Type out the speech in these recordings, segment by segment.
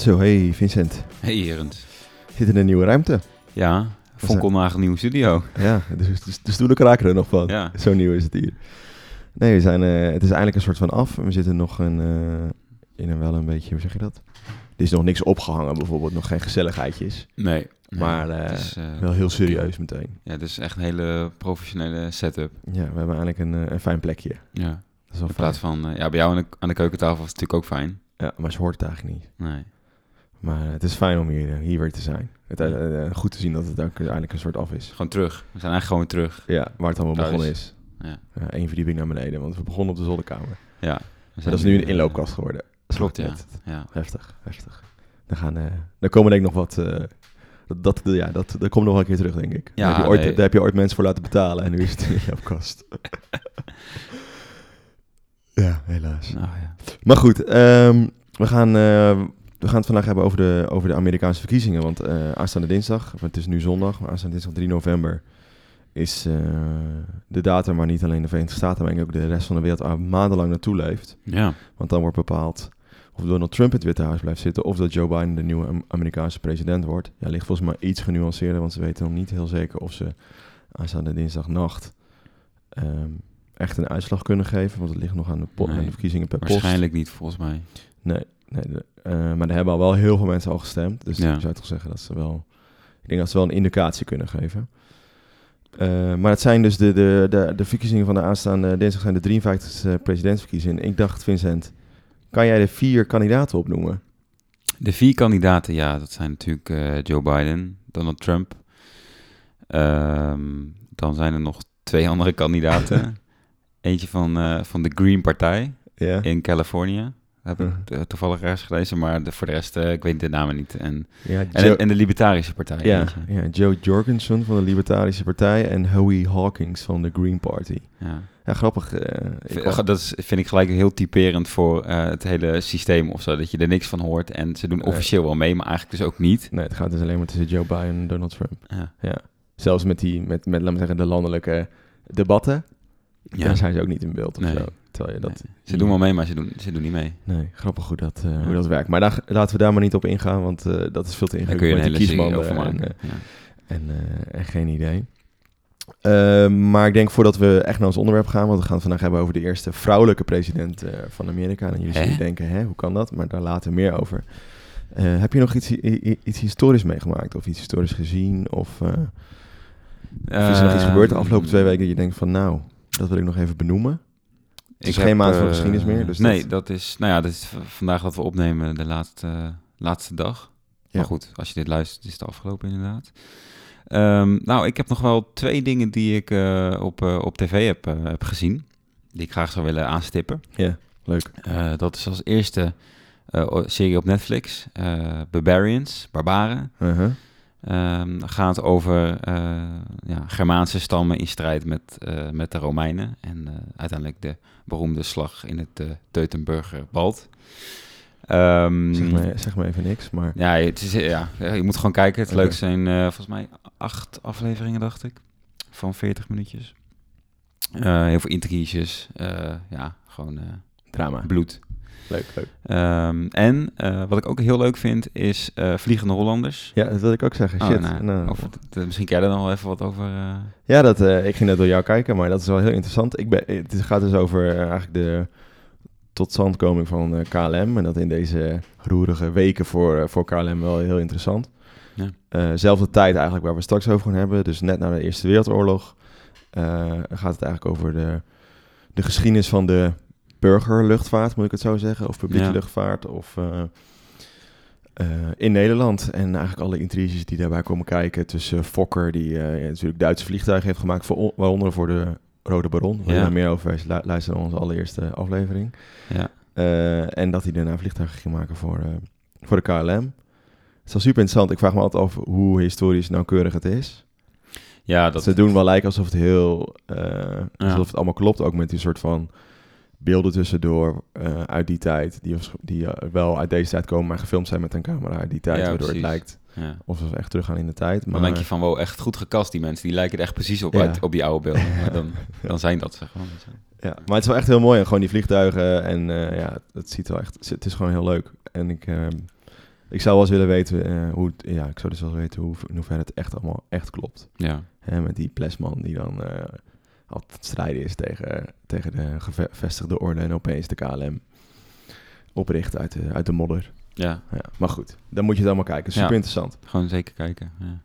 Zo, hey Vincent. Hey Erend. Zit in een nieuwe ruimte. Ja, Fonkelnagel nieuwe studio. Ja, dus, dus de stoelen kraken er nog van. Ja. Zo nieuw is het hier. Nee, we zijn, eh, het is eindelijk een soort van af. We zitten nog een, eh, in een wel een beetje, hoe zeg je dat? Er is nog niks opgehangen bijvoorbeeld, nog geen gezelligheidjes. Nee. Maar eh, is, wel heel serieus meteen. Ja, het is echt een hele professionele setup. Ja, we hebben eigenlijk een, een fijn plekje. Ja. Dat is wel In plaats van, ja, bij jou aan de, aan de keukentafel is het natuurlijk ook fijn. Ja, maar ze hoort het eigenlijk niet. Nee. Maar het is fijn om hier, eh, hier weer te zijn. Het, eh, eh, goed te zien dat het ook eigenlijk een soort af is. Gewoon terug. We zijn eigenlijk gewoon terug. Ja, waar het allemaal Thuis. begonnen is. Ja. Ja, één verdieping naar beneden, want we begonnen op de zolderkamer. Ja. Dat is nu een inloopkast geworden. Klopt, ja. Ja. Heftig, heftig. Dan gaan, eh dan komen denk ik nog wat... dat, dat, ja, dat, dat komt nog wel een keer terug, denk ik. Ja, daar, heb je ooit, nee. daar heb je ooit mensen voor laten betalen en nu is het in jouw kast. ja, helaas. Nou ja. Maar goed, ehm, we, gaan, we gaan het vandaag hebben over de, over de Amerikaanse verkiezingen. Want eh, aanstaande dinsdag, het is nu zondag, maar aanstaande dinsdag 3 november... is eh, de datum waar niet alleen de Verenigde Staten, maar ook de rest van de wereld maandenlang naartoe leeft. Ja. Want dan wordt bepaald of Donald Trump in het Witte Huis blijft zitten... of dat Joe Biden de nieuwe Am- Amerikaanse president wordt. Ja, ligt volgens mij iets genuanceerder... want ze weten nog niet heel zeker of ze aanstaande dinsdagnacht... ehm, echt een uitslag kunnen geven. Want het ligt nog aan de, Nee, aan de verkiezingen per post. Waarschijnlijk niet, volgens mij. Nee, nee eh, maar er hebben al wel heel veel mensen al gestemd. Dus Ja. ik zou toch zeggen dat ze wel... Ik denk dat ze wel een indicatie kunnen geven. Eh, maar het zijn dus de, de, de, de verkiezingen van de aanstaande dinsdag... zijn de 53e presidentsverkiezingen. Ik dacht, Vincent, kan jij de vier kandidaten opnoemen? De vier kandidaten, ja, dat zijn natuurlijk eh, Joe Biden, Donald Trump. Ehm, dan zijn er nog twee andere kandidaten. Eentje van, van de Green Partij in Californië. Heb ik Mhm. eh, toevallig ergens gelezen, maar de, voor de rest, eh, ik weet de namen niet. En, Ja, en, Joe, en de Libertarische Partij. ja, Joe Jorgensen van de Libertarische Partij en Howie Hawkins van de Green Party. Ja. Ja, grappig. eh, Dat is, vind ik gelijk heel typerend voor het hele systeem of zo. Dat je er niks van hoort. En ze doen officieel wel mee, maar eigenlijk dus ook niet. nee, het gaat dus alleen maar tussen Joe Biden en Donald Trump. Ja. Ja. Zelfs met die, met, met laten we zeggen, de landelijke debatten, Ja. daar zijn ze ook niet in beeld of Nee. zo. Terwijl je dat... Nee. Ze doen wel mee, maar ze doen, ze doen niet mee. Nee, grappig hoe dat, eh, hoe dat werkt. Maar daar, laten we daar maar niet op ingaan, want eh, dat is veel te Daar kun je ingewikkeld een met hele over maken. en, ja. eh, en, en geen idee. Eh, maar ik denk voordat we echt naar ons onderwerp gaan, want we gaan het vandaag hebben over de eerste vrouwelijke president eh, van Amerika. En jullie zullen denken, hè, hoe kan dat? Maar daar later meer over. Eh, heb je nog iets, iets historisch meegemaakt of iets historisch gezien? Of, eh, of is er nog iets gebeurd de afgelopen twee weken dat je denkt van nou, dat wil ik nog even benoemen? Het is Ik geen heb, maand voor eh, geschiedenis meer, dus nee, dat- dat... is, nou ja, dat is vandaag dat we opnemen de laatste, laatste dag. Ja. Maar goed, als je dit luistert, is het afgelopen inderdaad. Ehm, nou, ik heb nog wel twee dingen die ik eh, op, eh, op tv heb, heb gezien. Die ik graag zou willen aanstippen. Ja, leuk. Dat is als eerste serie op Netflix, Barbarians, Barbaren. Uh-huh. Ehm gaat over eh, ja, Germaanse stammen in strijd met, eh, met de Romeinen. En eh, uiteindelijk de beroemde slag in het uh, Teutenburger Bald. Ehm, Zeg, maar, zeg maar even niks, maar... ja, het is, ja, je moet gewoon kijken. Het leukste zijn volgens mij acht afleveringen, dacht ik. Van 40 minuutjes. Heel veel intriges. ja, gewoon Drama. bloed. Leuk, leuk. Ehm, en eh, wat ik ook heel leuk vind, is eh, Vliegende Hollanders. Ja, dat wil ik ook zeggen. Oh, Shit. nou, Nou, misschien ken je er nog wel even wat over. eh, Ja, dat, eh, ik ging net door jou kijken, maar dat is wel heel interessant. Ik ben, het gaat dus over eigenlijk de totstandkoming van eh, KLM. En dat in deze roerige weken voor, voor KLM wel heel interessant. Ja. Eh, zelfde tijd eigenlijk waar we straks over gaan hebben. Dus net na de Eerste Wereldoorlog eh, gaat het eigenlijk over de, de geschiedenis van de burgerluchtvaart, moet ik het zo zeggen. Of publieke Ja. luchtvaart. Of eh, eh, in Nederland. En eigenlijk alle intriges die daarbij komen kijken. Tussen Fokker, die eh, natuurlijk Duitse vliegtuigen heeft gemaakt. Voor, waaronder voor de Rode Baron. Je Ja. daar meer over weten, lu- luister naar onze allereerste aflevering. ja. En dat hij daarna vliegtuigen ging maken voor, voor de KLM. Het is wel super interessant. Ik vraag me altijd af hoe historisch nauwkeurig het is. ja, dat Ze doen wel lijken alsof het heel... Alsof het allemaal klopt. Ook met die soort van beelden tussendoor eh, uit die tijd. Die, die eh, wel uit deze tijd komen, maar gefilmd zijn met een camera uit die tijd. Ja, waardoor precies. het lijkt Ja. alsof we echt teruggaan in de tijd. Maar Dan denk je van, wow, echt goed gekast die mensen. Die lijken er echt precies op, Ja. uit, op die oude beelden. Maar dan, dan zijn dat ze gewoon. Ja, maar het is wel echt heel mooi. En gewoon die vliegtuigen. En eh, ja, het ziet wel echt... Het is gewoon heel leuk. En ik... ehm, Ik zou wel eens willen weten hoe ja, ik zou dus wel weten hoe, in hoeverre het echt allemaal echt klopt. Ja, Hè, met die Plesman die dan altijd het strijden is tegen, tegen de gevestigde orde en opeens de KLM opricht uit de, uit de modder. ja. Ja, maar goed, dan moet je het allemaal kijken. Super Ja. interessant. gewoon zeker kijken. Ja.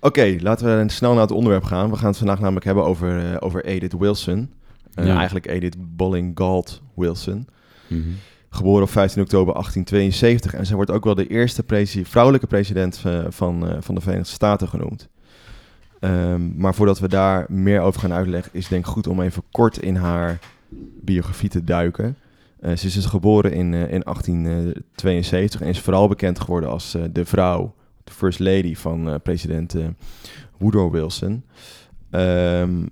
Oké, laten we snel naar het onderwerp gaan. We gaan het vandaag namelijk hebben over, eh, over Edith Wilson. Eh. Eigenlijk Edith Bolling-Galt Wilson. Mhm. Geboren op 15 oktober 1872. En zij wordt ook wel de eerste presi- vrouwelijke president eh, van, eh, van de Verenigde Staten genoemd. Ehm, maar voordat we daar meer over gaan uitleggen, is het denk ik goed om even kort in haar biografie te duiken. Eh, ze is dus geboren in, eh, in 1872 en is vooral bekend geworden als eh, de vrouw, de first lady van eh, president eh, Woodrow Wilson. Ehm,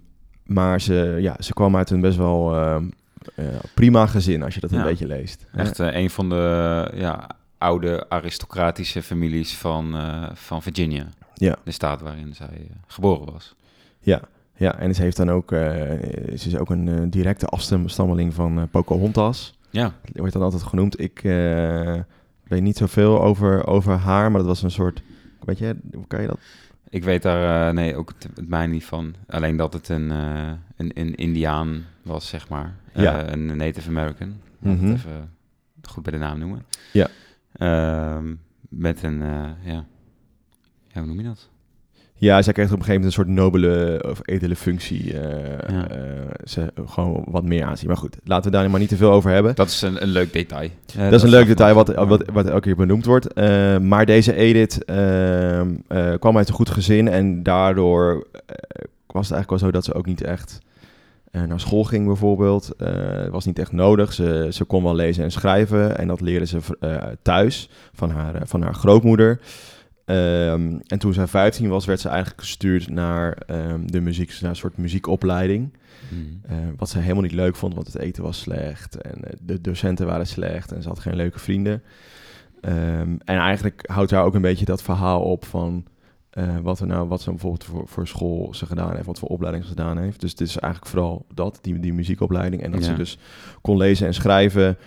maar ze, ja, ze kwam uit een best wel ehm, eh, prima gezin, als je dat een beetje leest. Echt eh, een van de ja, oude aristocratische families van, eh, van Virginia. Ja. De staat waarin zij eh, geboren was. Ja, ja, en ze heeft dan ook, eh, ze is ook een eh, directe afstammeling van eh, Pocahontas. Ja, wordt dan altijd genoemd. Ik weet niet zoveel over, over haar, maar dat was een soort, weet je, hoe kan je dat? ik weet daar nee, ook het, het mij niet van. Alleen dat het een, een, een Indiaan was, zeg maar. Ja. Een Native American. Het even goed bij de naam noemen. Ja. Ehm, met een, ja. Ja, hoe noem je dat? Ja, zij kreeg op een gegeven moment een soort nobele of edele functie. eh, Ja. eh, ze gewoon wat meer aanzien. Maar goed, laten we daar maar niet te veel over hebben. Dat is een, een leuk detail. Dat is een leuk detail wat, wat, wat elke keer benoemd wordt. Eh, maar deze Edith ehm, eh, kwam uit een goed gezin en daardoor eh, was het eigenlijk wel zo dat ze ook niet echt eh, naar school ging bijvoorbeeld. Eh, Het was niet echt nodig. Ze, ze kon wel lezen en schrijven en dat leerde ze eh, thuis van haar, van haar grootmoeder. Ehm, en toen zij 15 was, werd ze eigenlijk gestuurd naar ehm, de muziek, naar een soort muziekopleiding. Mhm. Eh, wat ze helemaal niet leuk vond, want het eten was slecht en eh, de docenten waren slecht en ze had geen leuke vrienden. Ehm, en eigenlijk houdt daar ook een beetje dat verhaal op van eh, wat, er nou, wat ze bijvoorbeeld voor, voor school ze gedaan heeft, wat voor opleiding ze gedaan heeft. Dus het is eigenlijk vooral dat, die, die muziekopleiding. En dat ze dus kon lezen en schrijven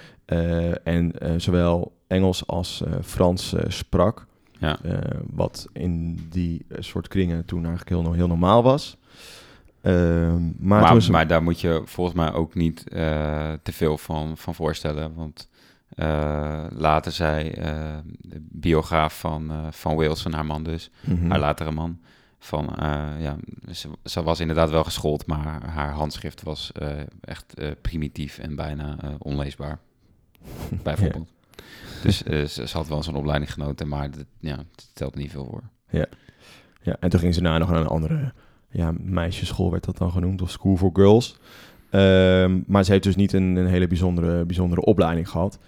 en zowel Engels als Frans sprak. Ja. Eh, wat in die eh, soort kringen toen eigenlijk heel, heel normaal was. Ehm, maar, Maar, toen ze- maar daar moet je volgens mij ook niet eh, te veel van, van voorstellen. Want later zei eh, de biograaf van, van Wilson, haar man dus, Mhm. haar latere man, van ja, ze, ze was inderdaad wel geschoold, maar haar handschrift was echt primitief en bijna onleesbaar. Bijvoorbeeld. Dus eh, ze, ze had wel zo'n opleiding genoten, maar dat, ja, het stelt niet veel voor. Ja, en toen ging ze daarna nog naar een andere ja, meisjesschool, werd dat dan genoemd, of School for Girls. Ehm, maar ze heeft dus niet een, een hele bijzondere, bijzondere opleiding gehad.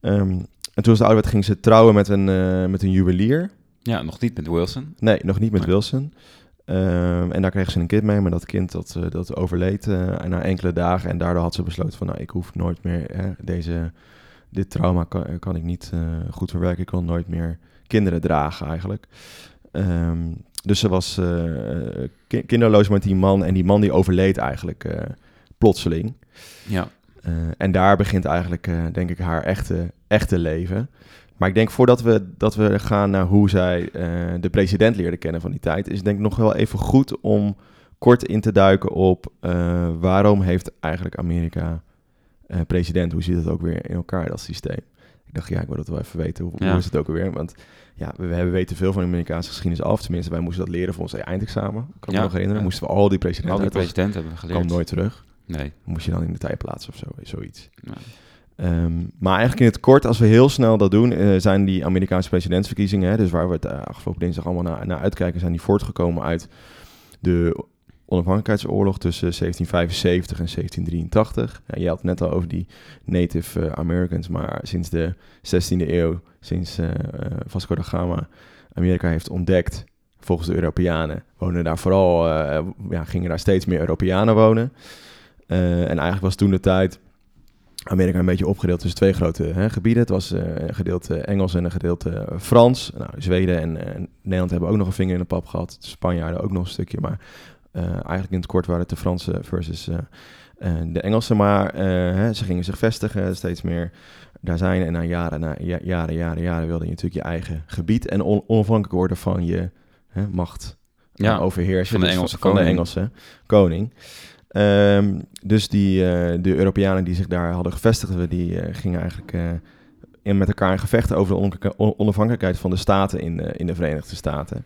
Ehm, en toen ze ouder werd, ging ze trouwen met een, eh, met een juwelier. Ja, nog niet met Wilson. Nee, nog niet met Nee. Wilson. Ehm, en daar kreeg ze een kind mee, maar dat kind dat, eh, dat overleed eh, na enkele dagen. En daardoor had ze besloten van, nou, ik hoef nooit meer hè, deze, dit trauma kan, kan ik niet eh, goed verwerken. Ik kan nooit meer kinderen dragen eigenlijk. Ehm, dus ze was eh, ki- kinderloos met die man. En die man die overleed eigenlijk eh, plotseling. Ja, en daar begint eigenlijk, denk ik, haar echte, echte leven. Maar ik denk voordat we, dat we gaan naar hoe zij de president leerde kennen van die tijd, is het denk ik nog wel even goed om kort in te duiken op waarom heeft eigenlijk Amerika eh, president? Hoe zit het ook weer in elkaar, dat systeem? Ik dacht, ja, ik wil dat wel even weten. Hoe, Ja. hoe is het ook alweer? Want ja, we, we weten veel van de Amerikaanse geschiedenis af. Tenminste, wij moesten dat leren voor ons eindexamen. Kan ik me nog herinneren. Ja. Moesten we al die presidenten al die presidenten hebben kwam geleerd. nooit terug. Nee. Moest je dan in de tijd plaatsen of zo, zoiets. Ehm, maar eigenlijk in het kort, als we heel snel dat doen, eh, zijn die Amerikaanse presidentsverkiezingen, hè, dus waar we het eh, afgelopen dinsdag allemaal naar, naar uitkijken, zijn die voortgekomen uit de onafhankelijkheidsoorlog tussen 1775 en 1783. Ja, je had het net al over die Native eh, Americans, maar sinds de 16e eeuw, sinds eh, eh, Vasco da Gama Amerika heeft ontdekt, volgens de Europeanen, wonen daar vooral, ja, gingen daar steeds meer Europeanen wonen. En eigenlijk was toen de tijd Amerika een beetje opgedeeld tussen twee grote hè, gebieden. Het was eh, een gedeelte Engels en een gedeelte Frans. Nou, Zweden en Nederland hebben ook nog een vinger in de pap gehad. De Spanjaarden ook nog een stukje. Maar eigenlijk in het kort waren het de Fransen versus de Engelsen. Maar hè, ze gingen zich vestigen steeds meer daar zijn. En na jaren, na jaren, jaren, jaren wilde je natuurlijk je eigen gebied en on onafhankelijk worden van je hè, macht ja, overheersen. Van de Engelse dus van, koning. de Engelse koning. Um, dus die, uh, de Europeanen die zich daar hadden gevestigd, die uh, gingen eigenlijk uh, in met elkaar in gevechten over de onafhankelijkheid van de staten in, in de Verenigde Staten.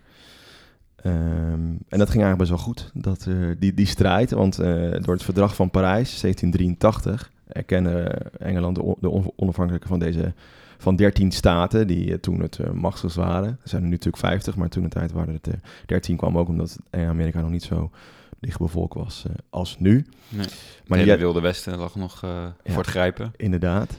Um, en dat ging eigenlijk best wel goed, dat, die, die strijd. Want door het verdrag van Parijs, 1783, erkennen Engeland de, de onafhankelijke van deze van 13 staten die toen het machtigst waren. Er zijn er nu natuurlijk 50, maar toen de tijd waren het er 13. kwam ook omdat Amerika nog niet zo dicht bevolkt was als nu. Nee. Maar de Wilde Westen lag nog ja, voor het grijpen. Inderdaad.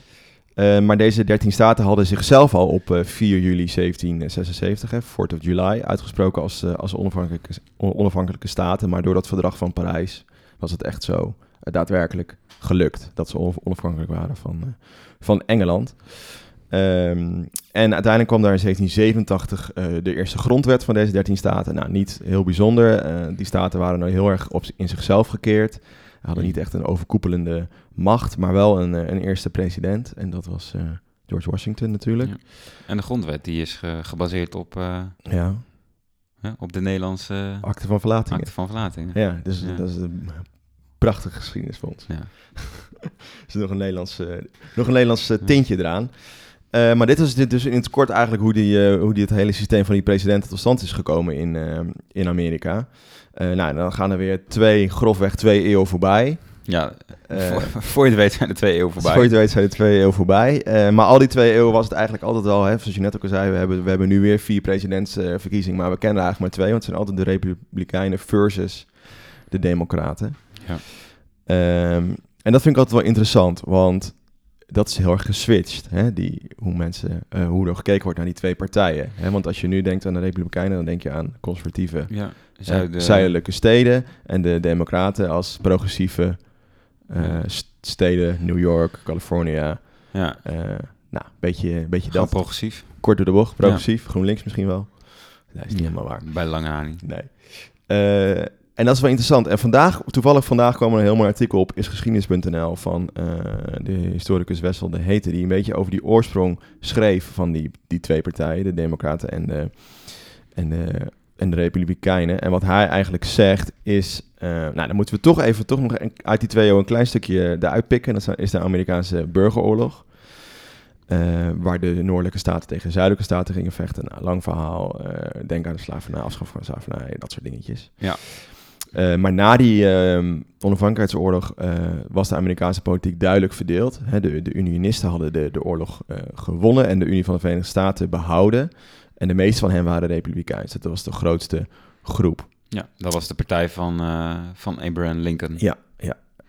Uh, maar deze 13 staten hadden zichzelf al op 4 juli 1776, hè, 4th of July, uitgesproken als, als onafhankelijke, onafhankelijke staten. Maar door dat verdrag van Parijs was het echt zo daadwerkelijk gelukt dat ze onafhankelijk waren van, van Engeland. Um, en uiteindelijk kwam daar in 1787 uh, de eerste grondwet van deze 13 staten. Nou, niet heel bijzonder. Uh, die staten waren nou heel erg op, in zichzelf gekeerd. Hadden niet echt een overkoepelende macht, maar wel een, een eerste president. En dat was uh, George Washington natuurlijk. Ja. En de grondwet die is ge gebaseerd op, ja. op de Nederlandse... Akte van verlating. Akte van verlating. Ja, dus ja. dat is een prachtige geschiedenis voor ons. Ja. er is nog een Nederlands, nog een Nederlands tintje eraan. Uh, maar dit is dit dus in het kort eigenlijk hoe, die, uh, hoe die het hele systeem van die presidenten tot stand is gekomen in, uh, in Amerika. Nou, dan gaan er weer twee, grofweg twee eeuwen voorbij. Ja, voor, voor, je het weet zijn er twee eeuwen voorbij. Voor je het weet zijn er twee eeuwen voorbij. maar al die twee eeuwen was het eigenlijk altijd al, hè, zoals je net ook al zei, we hebben, we hebben nu weer vier presidentsverkiezingen, maar we kennen eigenlijk maar twee, want het zijn altijd de Republikeinen versus de Democraten. Ja. Um, en dat vind ik altijd wel interessant, want dat is heel erg geswitcht. Hè? Die, hoe, mensen, uh, hoe er gekeken wordt naar die twee partijen. Hè? Want als je nu denkt aan de Republikeinen, dan denk je aan conservatieve ja, zuiden... zuidelijke steden. En de Democraten als progressieve uh, steden, New York, California. Ja. Nou, beetje, beetje dat. progressief. Kort door de bocht, progressief. Ja. GroenLinks misschien wel. Dat is niet helemaal waar. Bij lange haar niet. Nee. En dat is wel interessant. En vandaag, toevallig vandaag kwam er een heel mooi artikel op isgeschiedenis.nl van uh, de historicus Wessel de Hete, die een beetje over die oorsprong schreef van die, die twee partijen, de Democraten en de, en de, en de Republikeinen. En wat hij eigenlijk zegt is, uh, nou dan moeten we toch even toch nog uit die twee een klein stukje eruit pikken. Dat is de Amerikaanse burgeroorlog. Uh, waar de noordelijke staten tegen de zuidelijke staten gingen vechten. Nou, lang verhaal. Denk aan de slavernij, afschaf van slavernij, dat soort dingetjes. Ja. Uh, maar na die uh, onafhankelijkheidsoorlog uh, was de Amerikaanse politiek duidelijk verdeeld. Hè, de, de Unionisten hadden de, de oorlog gewonnen en de Unie van de Verenigde Staten behouden. En de meeste van hen waren republikeins. Dat was de grootste groep. Ja, dat was de partij van, van Abraham Lincoln. Ja.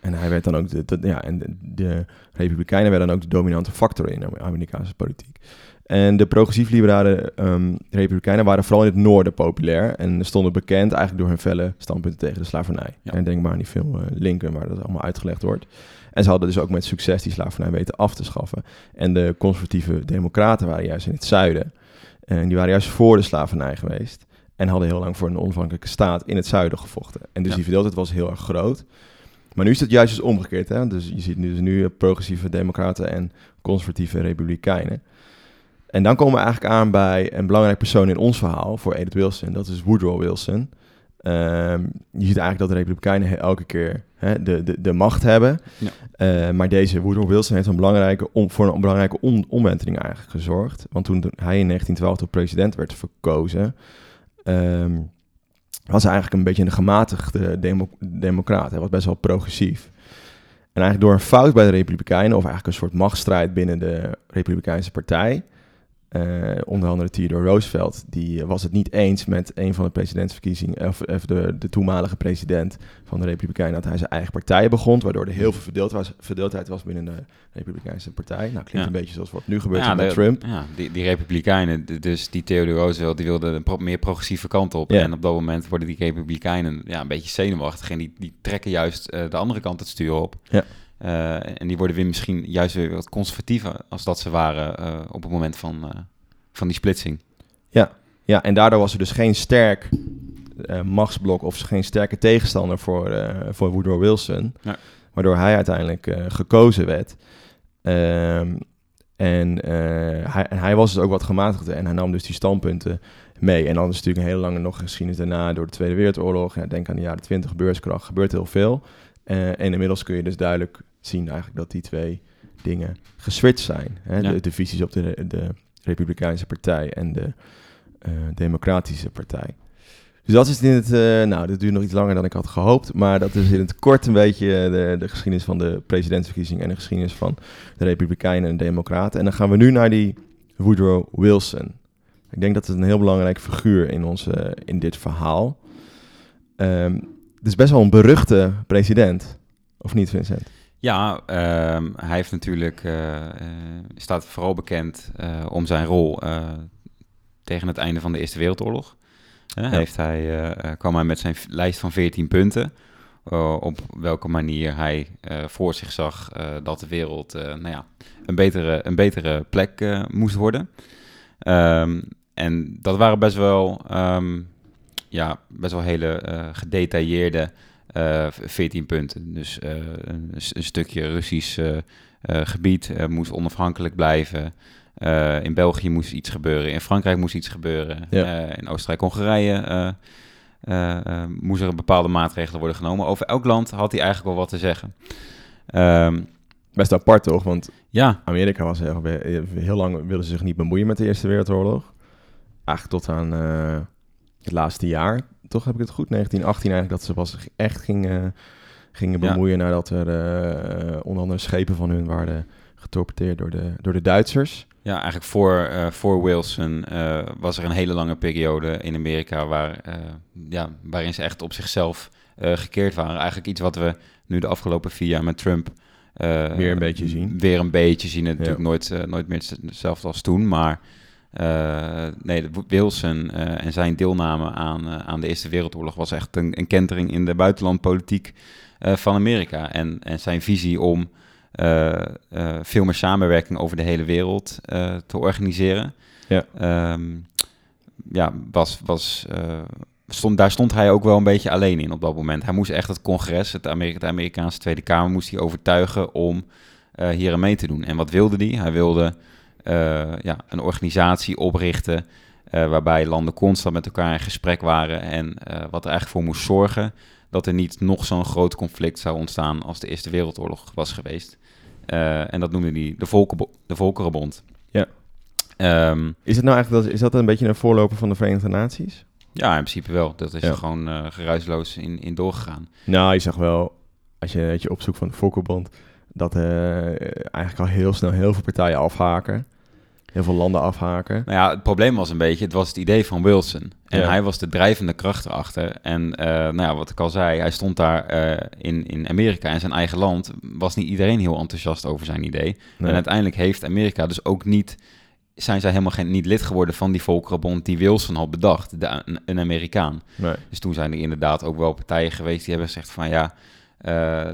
En hij werd dan ook de, de ja, en de, de Republikeinen werden dan ook de dominante factor in de Amerikaanse politiek. En de progressief-liberale um, republikeinen waren vooral in het noorden populair. En stonden bekend eigenlijk door hun felle standpunten tegen de slavernij. Ja. En denk maar aan die film uh, Lincoln, waar dat allemaal uitgelegd wordt. En ze hadden dus ook met succes die slavernij weten af te schaffen. En de conservatieve democraten waren juist in het zuiden. En die waren juist voor de slavernij geweest. En hadden heel lang voor een onafhankelijke staat in het zuiden gevochten. En dus ja. die verdeeldheid was heel erg groot. Maar nu is het juist eens omgekeerd. Hè? Dus je ziet dus nu progressieve democraten en conservatieve republikeinen. En dan komen we eigenlijk aan bij een belangrijk persoon in ons verhaal voor Edith Wilson. Dat is Woodrow Wilson. Um, je ziet eigenlijk dat de Republikeinen elke keer hè, de, de, de macht hebben. Ja. Uh, maar deze Woodrow Wilson heeft een belangrijke om, voor een belangrijke om, omwenteling eigenlijk gezorgd. Want toen hij in 1912 tot president werd verkozen, um, was eigenlijk een beetje een gematigde demo, democraat. Hij was best wel progressief. En eigenlijk door een fout bij de Republikeinen, of eigenlijk een soort machtsstrijd binnen de Republikeinse partij, uh, onder andere Theodore Roosevelt, die was het niet eens met een van de presidentsverkiezingen, of, of de, de, toenmalige president van de Republikeinen, dat hij zijn eigen partij begon, waardoor er heel veel verdeeld was, verdeeldheid was binnen de Republikeinse partij. Nou, klinkt ja. een beetje zoals wat nu gebeurt ja, met de, Trump. Ja, die, die Republikeinen, dus die Theodore Roosevelt, die wilde een pro meer progressieve kant op. En op dat moment worden die Republikeinen ja, een beetje zenuwachtig en die, die trekken juist uh, de andere kant het stuur op. Ja. Uh, en die worden weer misschien juist weer wat conservatiever als dat ze waren uh, op het moment van, uh, van die splitsing. Ja. ja, en daardoor was er dus geen sterk eh, machtsblok of geen sterke tegenstander voor, eh, voor Woodrow Wilson. Ja. Waardoor hij uiteindelijk eh, gekozen werd. Ehm, en eh, hij, hij was dus ook wat gematigder en hij nam dus die standpunten mee. En dan is natuurlijk een hele lange nog geschiedenis daarna door de Tweede Wereldoorlog. Ja, denk aan de jaren 20 beurskracht, gebeurt heel veel. Eh, en inmiddels kun je dus duidelijk zien eigenlijk dat die twee dingen geswitcht zijn. Hè? Ja. De, de visies op de, de Republikeinse Partij en de eh, Democratische Partij. Dus dat is in het, eh, nou, dit duurt nog iets langer dan ik had gehoopt, maar dat is in het kort een beetje eh, de, de geschiedenis van de presidentsverkiezing en de geschiedenis van de Republikeinen en de Democraten. En dan gaan we nu naar die Woodrow Wilson. Ik denk dat het een heel belangrijk figuur in, onze, in dit verhaal. Ehm het is best wel een beruchte president, of niet Vincent? Ja, ehm, hij heeft natuurlijk, eh, staat vooral bekend eh, om zijn rol tegen het einde van de Eerste Wereldoorlog. Eh, heeft hij, kwam hij met zijn lijst van 14 punten. op welke manier hij voor zich zag dat de wereld nou ja, een, betere, een betere plek moest worden. Ehm, en dat waren best wel, ehm, ja, best wel hele gedetailleerde 14 punten. Dus eh, een, een stukje Russisch eh, eh, gebied eh, moest onafhankelijk blijven. Eh, in België moest iets gebeuren. In Frankrijk moest iets gebeuren. Ja. Eh, in Oostenrijk-Hongarije eh eh, eh, moesten er bepaalde maatregelen worden genomen. Over elk land had hij eigenlijk wel wat te zeggen. Ehm, Best apart toch? Want ja, Amerika was heel, heel lang willen ze zich niet bemoeien met de Eerste Wereldoorlog. Eigenlijk tot aan eh, het laatste jaar, toch heb ik het goed? 1918 eigenlijk, dat ze pas echt gingen, gingen Ja. bemoeien nadat er eh, onder andere schepen van hun waren getorpedeerd door de, door de Duitsers. Ja, eigenlijk voor, eh, voor Wilson eh, was er een hele lange periode in Amerika waar, ja, waarin ze echt op zichzelf gekeerd waren. Eigenlijk iets wat we nu de afgelopen vier jaar met Trump Weer een beetje zien. Weer een beetje zien. Het Ja. natuurlijk nooit, nooit meer hetzelfde als toen, maar eh, nee, Wilson eh, en zijn deelname aan, eh, aan de Eerste Wereldoorlog was echt een, een kentering in de buitenlandpolitiek van Amerika. En, en zijn visie om veel meer samenwerking over de hele wereld te organiseren. Ja. Ehm, ja, was, was, stond, daar stond hij ook wel een beetje alleen in op dat moment. Hij moest echt het congres, het Amerika, de Amerikaanse Tweede Kamer, moest hij overtuigen om hier aan mee te doen. En wat wilde hij? Hij wilde ja, een organisatie oprichten eh, waarbij landen constant met elkaar in gesprek waren en eh, wat er eigenlijk voor moest zorgen dat er niet nog zo'n groot conflict zou ontstaan als de Eerste Wereldoorlog was geweest. Eh, en dat noemde hij de, de Volkerenbond. Ja. Ehm, Is, het nou eigenlijk, dat- is dat een beetje een voorloper van de Verenigde Naties? ja, in principe wel. Dat is Ja. er gewoon eh, geruisloos in, in doorgegaan. Nou, je zag wel, als je, dat je opzoekt van de Volkerbond, dat eh, eigenlijk al heel snel heel veel partijen afhaken. Heel veel landen afhaken. Nou ja, het probleem was een beetje, het was het idee van Wilson. En Ja. hij was de drijvende kracht erachter. En eh, nou ja, wat ik al zei, hij stond daar eh, in, in Amerika en zijn eigen land. Was niet iedereen heel enthousiast over zijn idee. Nee. En uiteindelijk heeft Amerika dus ook niet... Zijn zij helemaal geen, niet lid geworden van die Volkerenbond die Wilson had bedacht, de, een, Amerikaan. Nee. Dus toen zijn er inderdaad ook wel partijen geweest die hebben gezegd van ja,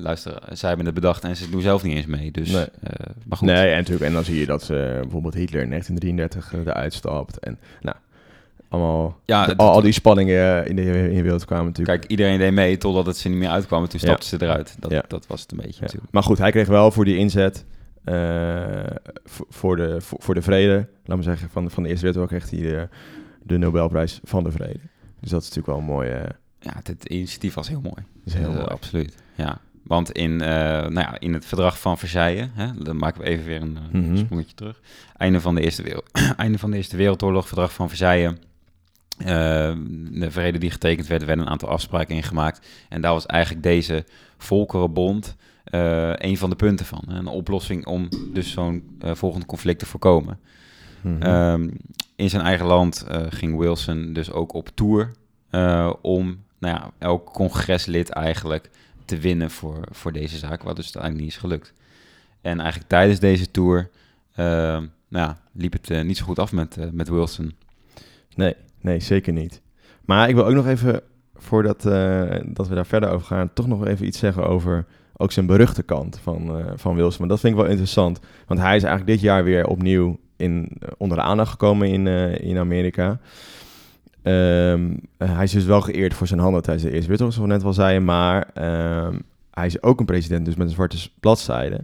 luister, zij hebben het bedacht en ze doen zelf niet eens mee. Dus, Nee. eh, maar goed. Nee, en natuurlijk, en dan zie je dat ze bijvoorbeeld Hitler in 1933 eh, eruit stapt. En nou, allemaal, Ja, de- al, al die spanningen in de, in de wereld kwamen natuurlijk. Kijk, iedereen deed mee totdat het ze niet meer uitkwam. Toen Ja. stapten ze eruit. Dat, Ja. dat was het een beetje Ja. Maar goed, hij kreeg wel voor die inzet eh, voor, de, voor, voor de vrede, laat me zeggen, van, de- van de Eerste Wereldoorlog kreeg hij de, de Nobelprijs van de Vrede. Dus dat is natuurlijk wel een mooie... eh, Ja, het, het initiatief was heel mooi. is heel Eh, mooi. Absoluut, ja. Want in, eh, nou ja, in het verdrag van Versailles, hè, dan maken we even weer een Mhm. sprongetje terug. Einde van de Eerste, wereld, einde van de Eerste Wereldoorlog, verdrag van Versailles. Eh, de vrede die getekend werd, er werden een aantal afspraken ingemaakt. En daar was eigenlijk deze Volkerenbond een van de punten van. hè. Een oplossing om dus zo'n volgend conflict te voorkomen. Mhm. Ehm, in zijn eigen land ging Wilson dus ook op tour om nou ja, elk congreslid eigenlijk te winnen voor, voor deze zaak, wat dus uiteindelijk niet is gelukt. En eigenlijk tijdens deze tour ehm, nou ja, liep het eh, niet zo goed af met, eh, met Wilson. Nee, nee, zeker niet. Maar ik wil ook nog even, voordat eh, dat we daar verder over gaan, toch nog even iets zeggen over ook zijn beruchte kant van, van Wilson. Want dat vind ik wel interessant. Want hij is eigenlijk dit jaar weer opnieuw in, onder de aandacht gekomen in, in Amerika. Ehm, eh, hij is dus wel geëerd voor zijn handen tijdens de Eerste Wereldoorlog, zoals we net al zeiden. Maar ehm, hij is ook een president, dus met een zwarte bladzijde.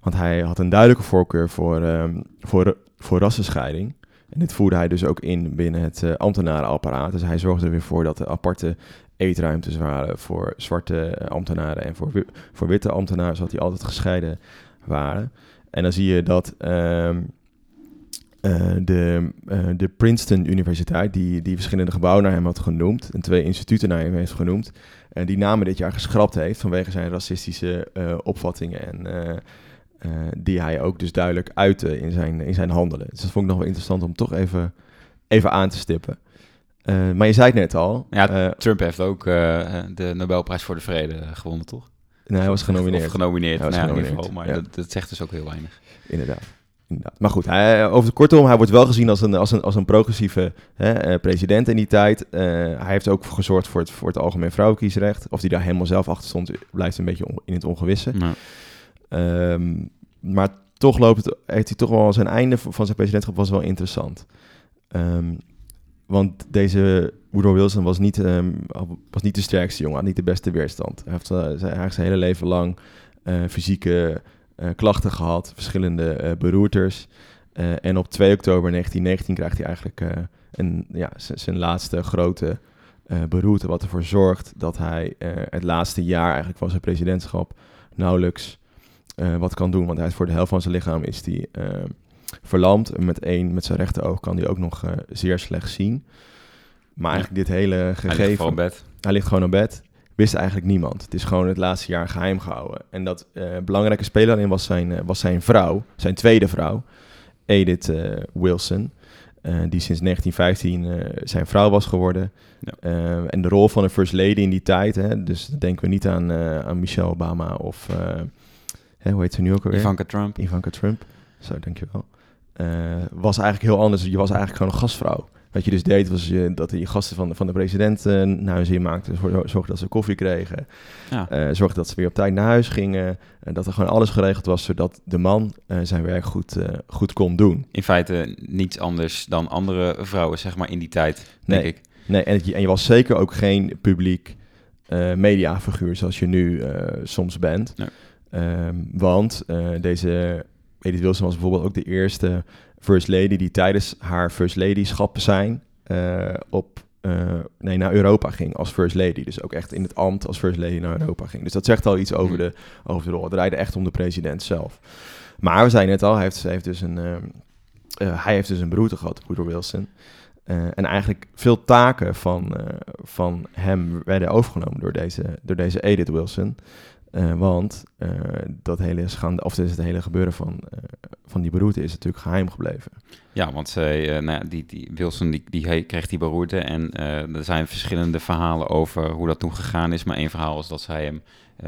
Want hij had een duidelijke voorkeur voor, ehm, voor, voor rassenscheiding. En dit voerde hij dus ook in binnen het eh, ambtenarenapparaat. Dus hij zorgde er weer voor dat er aparte eetruimtes waren voor zwarte eh, ambtenaren en voor, voor witte ambtenaren, zodat die altijd gescheiden waren. En dan zie je dat eh, de, eh, de Princeton Universiteit, die, die verschillende gebouwen naar hem had genoemd, en twee instituten naar hem heeft genoemd, en die namen dit jaar geschrapt heeft vanwege zijn racistische eh, opvattingen en eh, eh, die hij ook dus duidelijk uitte in zijn, in zijn handelen. Dus dat vond ik nog wel interessant om toch even, even aan te stippen. Eh, maar je zei het net al. Ja, eh, Trump heeft ook eh, de Nobelprijs voor de Vrede gewonnen, toch? nee, hij was genomineerd. Of genomineerd, Hij was nou in genomineerd, ieder geval. Maar ja. dat, dat zegt dus ook heel weinig. Inderdaad. Inderdaad. Maar goed, hij, over het kortom, hij wordt wel gezien als een, als een, als een progressieve hè, eh, president in die tijd. Eh, hij heeft ook gezorgd voor het, voor het algemeen vrouwenkiesrecht. Of hij daar helemaal zelf achter stond, blijft een beetje on- in het ongewisse. Ehm, maar toch loopt het, heeft hij toch wel zijn einde van zijn presidentschap was wel interessant. Ehm, want deze Woodrow Wilson was niet, ehm, was niet de sterkste jongen, had niet de beste weerstand. Hij heeft eh, zijn, eigenlijk zijn hele leven lang eh, fysieke eh, klachten gehad, verschillende eh, beroertes. Eh, en op 2 oktober 1919 krijgt hij eigenlijk eh, een, ja, zijn laatste grote eh, beroerte, wat ervoor zorgt dat hij eh, het laatste jaar eigenlijk van zijn presidentschap nauwelijks eh, wat kan doen. Want hij is voor de helft van zijn lichaam is die, eh, verlamd. En met één, met zijn rechteroog kan hij ook nog eh, zeer slecht zien. Maar Ja. eigenlijk dit hele hij ligt gegeven... voor bed. Hij ligt gewoon op bed. Wist eigenlijk niemand. Het is gewoon het laatste jaar geheim gehouden. En dat eh, belangrijke speler daarin was zijn, eh, was zijn vrouw, zijn tweede vrouw, Edith eh, Wilson. die sinds 1915 eh, zijn vrouw was geworden. Ja. En de rol van een first lady in die tijd, hè, dus denken we niet aan, aan Michelle Obama of, hè, hoe heet ze nu ook alweer? Ivanka Trump. Ivanka Trump. Zo, dankjewel. Was eigenlijk heel anders. Je was eigenlijk gewoon een gastvrouw. Wat je dus deed, was je, dat je gasten van de, van de president eh, naar huis in maakte. Zorg- Zorgde dat ze koffie kregen. Ja. eh zorgde dat ze weer op tijd naar huis gingen. En dat er gewoon alles geregeld was, zodat de man eh, zijn werk goed, goed kon doen. In feite niets anders dan andere vrouwen, zeg maar, in die tijd, denk Nee. ik. Nee, en, het- en je was zeker ook geen publiek mediafiguur zoals je nu soms bent. Nee. Ehm, want deze Edith Wilson was bijvoorbeeld ook de eerste first lady die tijdens haar first ladyschap zijn eh, op, eh, nee, naar Europa ging als first lady. Dus ook echt in het ambt als first lady naar Europa ging. Dus dat zegt al iets over Hmm. de, over de rol. Het draaide echt om de president zelf. Maar we zeiden net al, hij heeft, hij heeft dus een, eh, hij heeft dus een beroerte gehad, Woodrow Wilson. En eigenlijk veel taken van, van hem werden overgenomen door deze, door deze Edith Wilson. Eh, want eh, dat hele schande, of dus het hele gebeuren van, eh, van die beroerte is natuurlijk geheim gebleven. Ja, want zij, nou die, die Wilson die, die kreeg die beroerte en er zijn verschillende verhalen over hoe dat toen gegaan is. Maar één verhaal is dat zij hem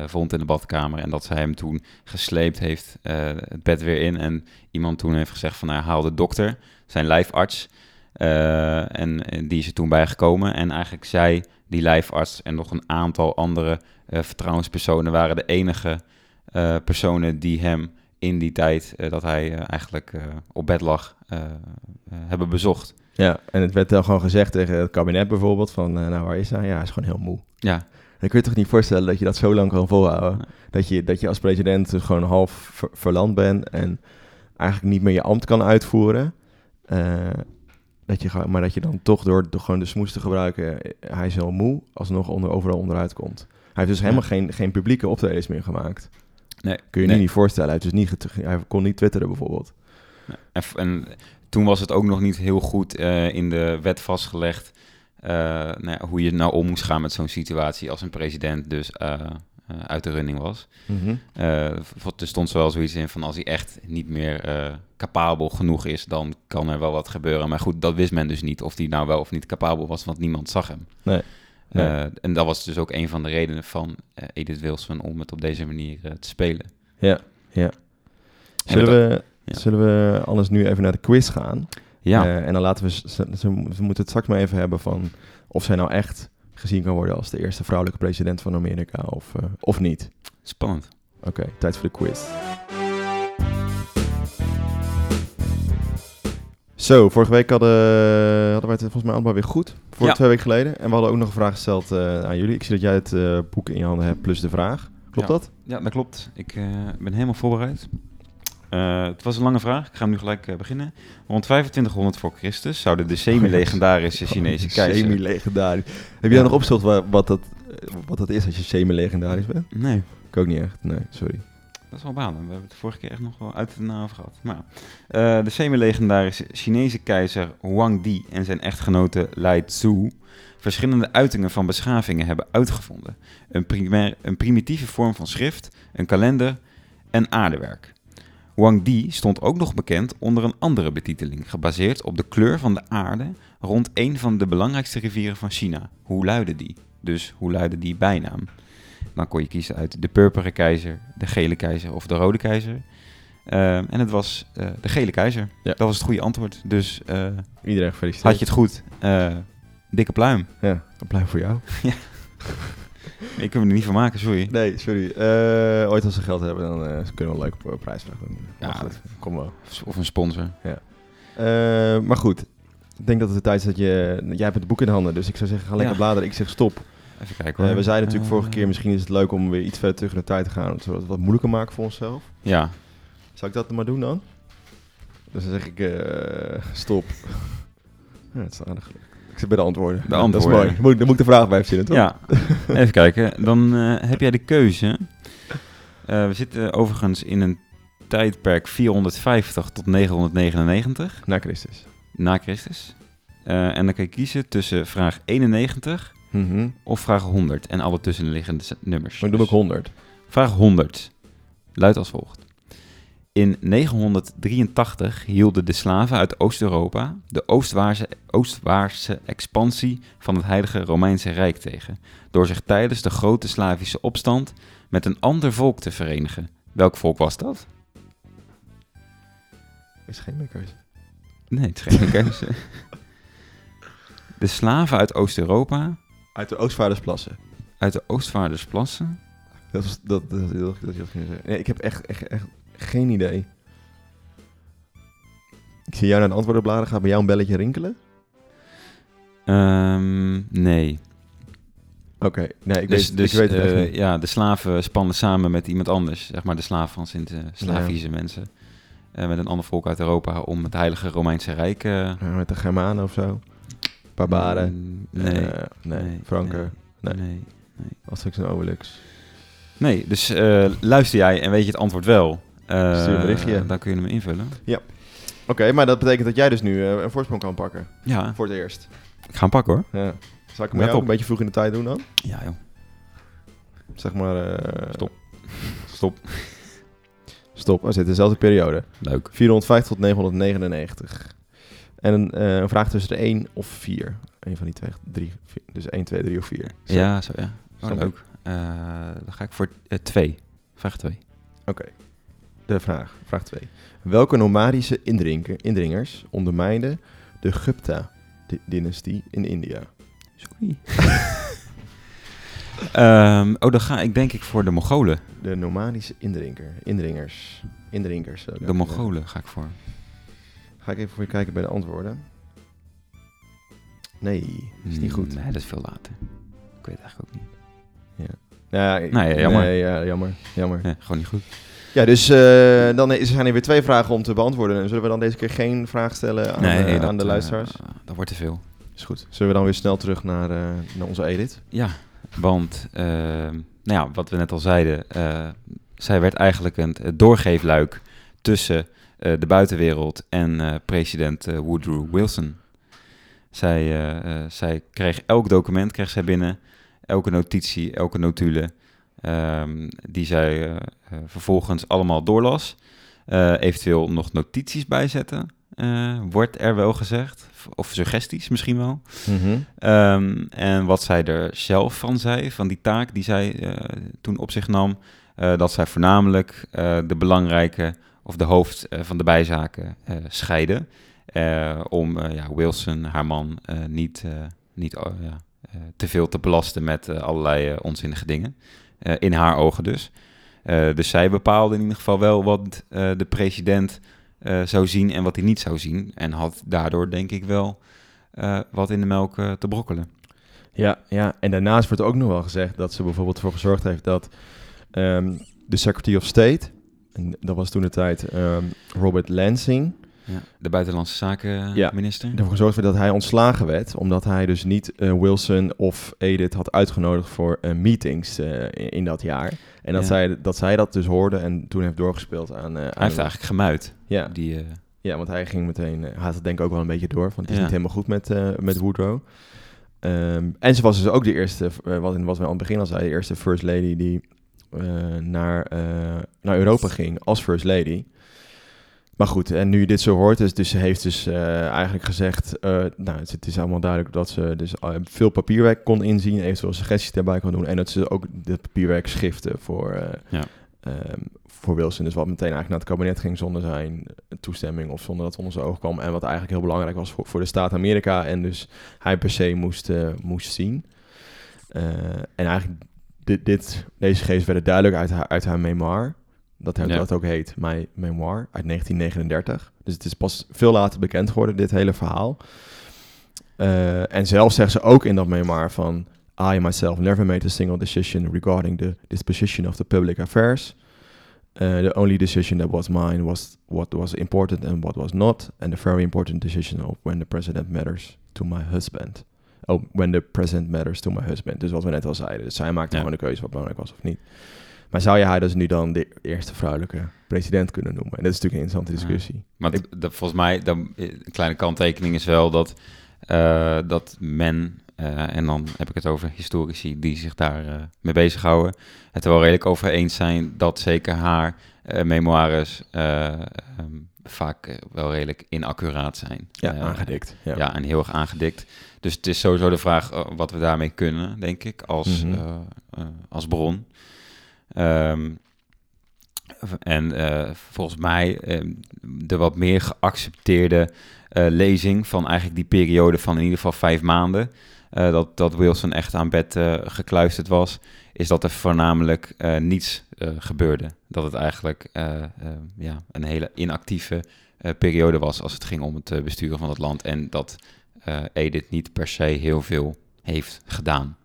vond in de badkamer en dat zij hem toen gesleept heeft het bed weer in. En iemand toen heeft gezegd van, nou, haal de dokter, zijn lijfarts. En, en die is er toen bijgekomen. En eigenlijk zij, die lijfarts en nog een aantal andere eh, vertrouwenspersonen waren de enige eh, personen die hem in die tijd eh, dat hij eigenlijk op bed lag, hebben bezocht. Ja, en het werd dan gewoon gezegd tegen het kabinet bijvoorbeeld van, nou waar is hij? Ja, hij is gewoon heel moe. Ja, Dan kun je toch niet voorstellen dat je dat zo lang kan volhouden. Nee. Dat, je, dat je als president dus gewoon half ver- verlamd bent en eigenlijk niet meer je ambt kan uitvoeren. Dat je, maar dat je dan toch door, door gewoon de smoes te gebruiken, eh, hij is heel moe, alsnog onder, overal onderuit komt. Hij heeft dus helemaal geen, geen publieke optredens meer gemaakt. nee. Kun je nee. nu niet voorstellen. Hij, heeft dus niet hij kon niet twitteren bijvoorbeeld. En, toen was het ook nog niet heel goed eh, in de wet vastgelegd eh, nou ja, hoe je nou om moest gaan met zo'n situatie als een president dus eh, uit de running was. Eh, v- er stond wel zoiets in van als hij echt niet meer eh, capabel genoeg is, dan kan er wel wat gebeuren. Maar goed, dat wist men dus niet of hij nou wel of niet capabel was, want niemand zag hem. Nee. Nee. En dat was dus ook een van de redenen van Edith Wilson om het op deze manier te spelen. Ja, ja. En Zullen we, ja. zullen we anders nu even naar de quiz gaan? Ja, en dan laten we, ze, ze, ze moeten het straks maar even hebben van of zij nou echt gezien kan worden als de eerste vrouwelijke president van Amerika of, eh, of niet. spannend. Oké, tijd voor de quiz. Zo, vorige week hadden, hadden wij het volgens mij allemaal weer goed. Voor Ja. twee weken geleden. En we hadden ook nog een vraag gesteld eh, aan jullie. Ik zie dat jij het eh, boek in je handen hebt plus de vraag. Klopt Ja. dat? Ja, dat klopt. Ik ben helemaal voorbereid. Eh, het was een lange vraag. Ik ga hem nu gelijk eh, beginnen. Rond 2500 voor Christus zouden de semi-legendarische Chinese keizer... Semi-legendarisch. Heb Ja. daar nog opgezocht wa- wat dat, eh, wat dat is als je semi-legendarisch bent? Nee, Ik ook niet echt. Nee, sorry. dat is wel balen. We hebben het de vorige keer echt nog wel uit en na over gehad. Maar, ja. De semi-legendarische Chinese keizer Huang Di en zijn echtgenote Lai Tzu verschillende uitingen van beschavingen hebben uitgevonden. Een, primair, een primitieve vorm van schrift, een kalender en aardewerk. Huang Di stond ook nog bekend onder een andere betiteling, gebaseerd op de kleur van de aarde rond een van de belangrijkste rivieren van China. Hoe luidde die? Dus hoe luidde die bijnaam? Dan kon je kiezen uit de purperen keizer, de gele keizer of de rode keizer. Ehm, en het was eh, de gele keizer. Ja. Dat was het goede antwoord. Dus eh, Iedereen gefeliciteerd. had je het goed. Eh, dikke pluim. Ja, een pluim voor jou. Ik kan me er niet van maken, sorry. Nee, sorry. Eh, ooit als ze geld hebben, dan eh, kunnen we een leuke prijsvraag doen. Ja, Maar goed, kom wel. Of een sponsor. Eh, maar goed, ik denk dat het de tijd is dat je... Jij hebt het boek in de handen, dus ik zou zeggen, ga lekker Ja. bladeren. Ik zeg stop. Even kijken hoor. we zeiden natuurlijk vorige keer, misschien is het leuk om weer iets verder terug in de tijd te gaan. Zodat we het wat moeilijker maken voor onszelf. Ja, Zal ik dat maar doen dan? Dus dan zeg ik stop. ja, het is aardig. Ik zit bij de antwoorden. De antwoorden. Dat is mooi. Moet, dan moet ik de vraag bij verzinnen, toch? ja. even kijken. Dan eh, heb jij de keuze. Eh, we zitten overigens in een tijdperk 450 tot 999 Na Christus. na Christus. Eh, en dan kan je kiezen tussen vraag 91 Mhm. of vraag 100 en alle tussenliggende nummers. Maar ik doe ook 100. Vraag 100 luidt als volgt. In 983 hielden de slaven uit Oost-Europa de Oostwaarse, Oostwaartse expansie van het Heilige Romeinse Rijk tegen, door zich tijdens de grote Slavische opstand met een ander volk te verenigen. Welk volk was dat? Is geen keuze. Nee, het is geen keuze. De slaven uit Oost-Europa, Uit de Oostvaardersplassen. uit de Oostvaardersplassen. Dat is dat, dat, dat, dat, dat je dat ging zeggen. Nee, ik heb echt, echt, echt geen idee. Ik zie jou naar de antwoorden bladeren. Gaat bij jou een belletje rinkelen? Ehm, nee. Oké, nee, ik dus weet, dus ik weet het eh, niet. ja, de slaven spannen samen met iemand anders, zeg maar de slaven van Sint-Slavische mensen, eh, met een ander volk uit Europa om het Heilige Romeinse Rijk. eh, Ja, met de Germanen of zo. Barbaren. mm, nee, Eh, nee, nee, Franken. nee, nee. nee. Asterix en Obelix. Nee, dus eh, luister jij en weet je het antwoord wel. Eh, Stuur een berichtje. Dan kun je hem invullen. Oké, maar dat betekent dat jij dus nu eh, een voorsprong kan pakken. Ja, Voor het eerst. ik ga hem pakken hoor. Ja. Zal ik hem ook een beetje vroeg in de tijd doen dan? Ja joh. Zeg maar... eh, Stop. Stop. Stop. We zitten in dezelfde periode. Leuk. 450 tot 999. En een, eh, een vraag tussen de 1 of 4. Eén van die twee. Drie, vier. Dus 1, 2, 3 of 4. Ja, zo ja. Oh, leuk. Eh, dan ga ik voor eh, twee. Vraag twee. Oké. De vraag. Vraag 2. Welke nomadische indringers ondermijnden de Gupta-dynastie in India? Sorry. Ehm, oh, dan ga ik denk ik voor de Mongolen. De nomadische indrinker. Indringers. Ik De Mongolen ga ik voor. Ga ik even voor je kijken bij de antwoorden. Nee, is niet goed. Nee, dat is veel later. Ik weet het eigenlijk ook niet. Ja, ik- Nee, jammer. Nee, ja, jammer. Jammer. Ja, gewoon niet goed. Ja, dus eh, dan is- zijn er weer twee vragen om te beantwoorden. En zullen we dan deze keer geen vraag stellen aan, eh, aan de dat, luisteraars? eh, dat wordt te veel. is goed. Zullen we dan weer snel terug naar, eh, naar onze edit? Ja, want nou ja, wat we net al zeiden, eh, zij werd eigenlijk een doorgeefluik tussen eh, de buitenwereld en eh, president eh, Woodrow Wilson. Zij, eh, eh, zij kreeg elk document kreeg zij binnen, elke notitie, elke notulen, ehm, die zij eh, eh, vervolgens allemaal doorlas. Eh, eventueel nog notities bijzetten, wordt er wel gezegd. Of suggesties misschien wel. Ehm, en wat zij er zelf van zei, van die taak die zij toen op zich nam, dat zij voornamelijk de belangrijke of de hoofd van de bijzaken scheiden. om ja, Wilson, haar man, niet, niet oh, ja, te veel te belasten met allerlei onzinnige dingen. Eh, in haar ogen dus. Eh, dus zij bepaalde in ieder geval wel wat eh, de president zou zien en wat hij niet zou zien. En had daardoor denk ik wel wat in de melk te brokkelen. Ja, ja, en daarnaast wordt ook nog wel gezegd dat ze bijvoorbeeld ervoor gezorgd heeft dat ehm, de Secretary of State, en dat was toen de tijd ehm, Robert Lansing, Ja. De buitenlandse zaken Ja. ervoor gezorgd werd dat hij ontslagen werd, omdat hij dus niet eh, Wilson of Edith had uitgenodigd voor eh, meetings eh, in, dat jaar. En dat, Ja. zij, dat zij dat dus hoorde en toen heeft doorgespeeld aan... Hij heeft eigenlijk gemuid. ja, Die, ja, want hij ging meteen... hij had het denk ik ook wel een beetje door, want het is niet helemaal goed met, met Woodrow. Ehm, en ze was dus ook de eerste, wat, wat we aan het begin al zeiden, de eerste First Lady die naar, naar Europa ging als First Lady. Maar goed, en nu je dit zo hoort, dus, dus ze heeft dus eh, eigenlijk gezegd, eh, nou, het, het is allemaal duidelijk dat ze dus eh, veel papierwerk kon inzien, eventueel suggesties daarbij kon doen, en dat ze ook dit papierwerk schiften voor, Ja. ehm, voor Wilson. Dus wat meteen eigenlijk naar het kabinet ging zonder zijn toestemming of zonder dat het onder zijn oog kwam. En wat eigenlijk heel belangrijk was voor, voor de staat Amerika en dus hij per se moest, moest zien. En eigenlijk dit, dit, deze gegevens werden duidelijk uit haar, uit haar memoir. Dat, hij, Ja. dat ook heet, mijn memoir, uit 1939. Dus het is pas veel later bekend geworden, dit hele verhaal. Eh, en zelf zegt ze ook in dat memoir van... I myself never made a single decision regarding the disposition of the public affairs. Uh, the only decision that was mine was what was important and what was not. And the very important decision of when the president matters to my husband. Oh, when the president matters to my husband. Dus wat we net al zeiden. Dus zij maakte Ja. gewoon de keuze wat belangrijk was of niet. Maar zou je haar dus nu dan de eerste vrouwelijke president kunnen noemen? En dat is natuurlijk een interessante Ja. discussie. Maar d- d- volgens mij, dan, eh, een kleine kanttekening is wel dat, eh, dat men, eh, en dan heb ik het over historici die zich daar eh, mee bezighouden, het er wel redelijk over eens zijn dat zeker haar memoires eh, ehm, vaak wel redelijk inaccuraat zijn. Ja, aangedikt. Ja. Ja. en heel erg aangedikt. Dus het is sowieso de vraag wat we daarmee kunnen, denk ik, als, Mhm. als bron. Ehm, en eh, volgens mij ehm, de wat meer geaccepteerde eh, lezing van eigenlijk die periode van in ieder geval vijf maanden, eh, dat, dat Wilson echt aan bed gekluisterd was, is dat er voornamelijk niets gebeurde. Dat het eigenlijk ja, een hele inactieve periode was als het ging om het besturen van het land. En dat Edith niet per se heel veel heeft gedaan.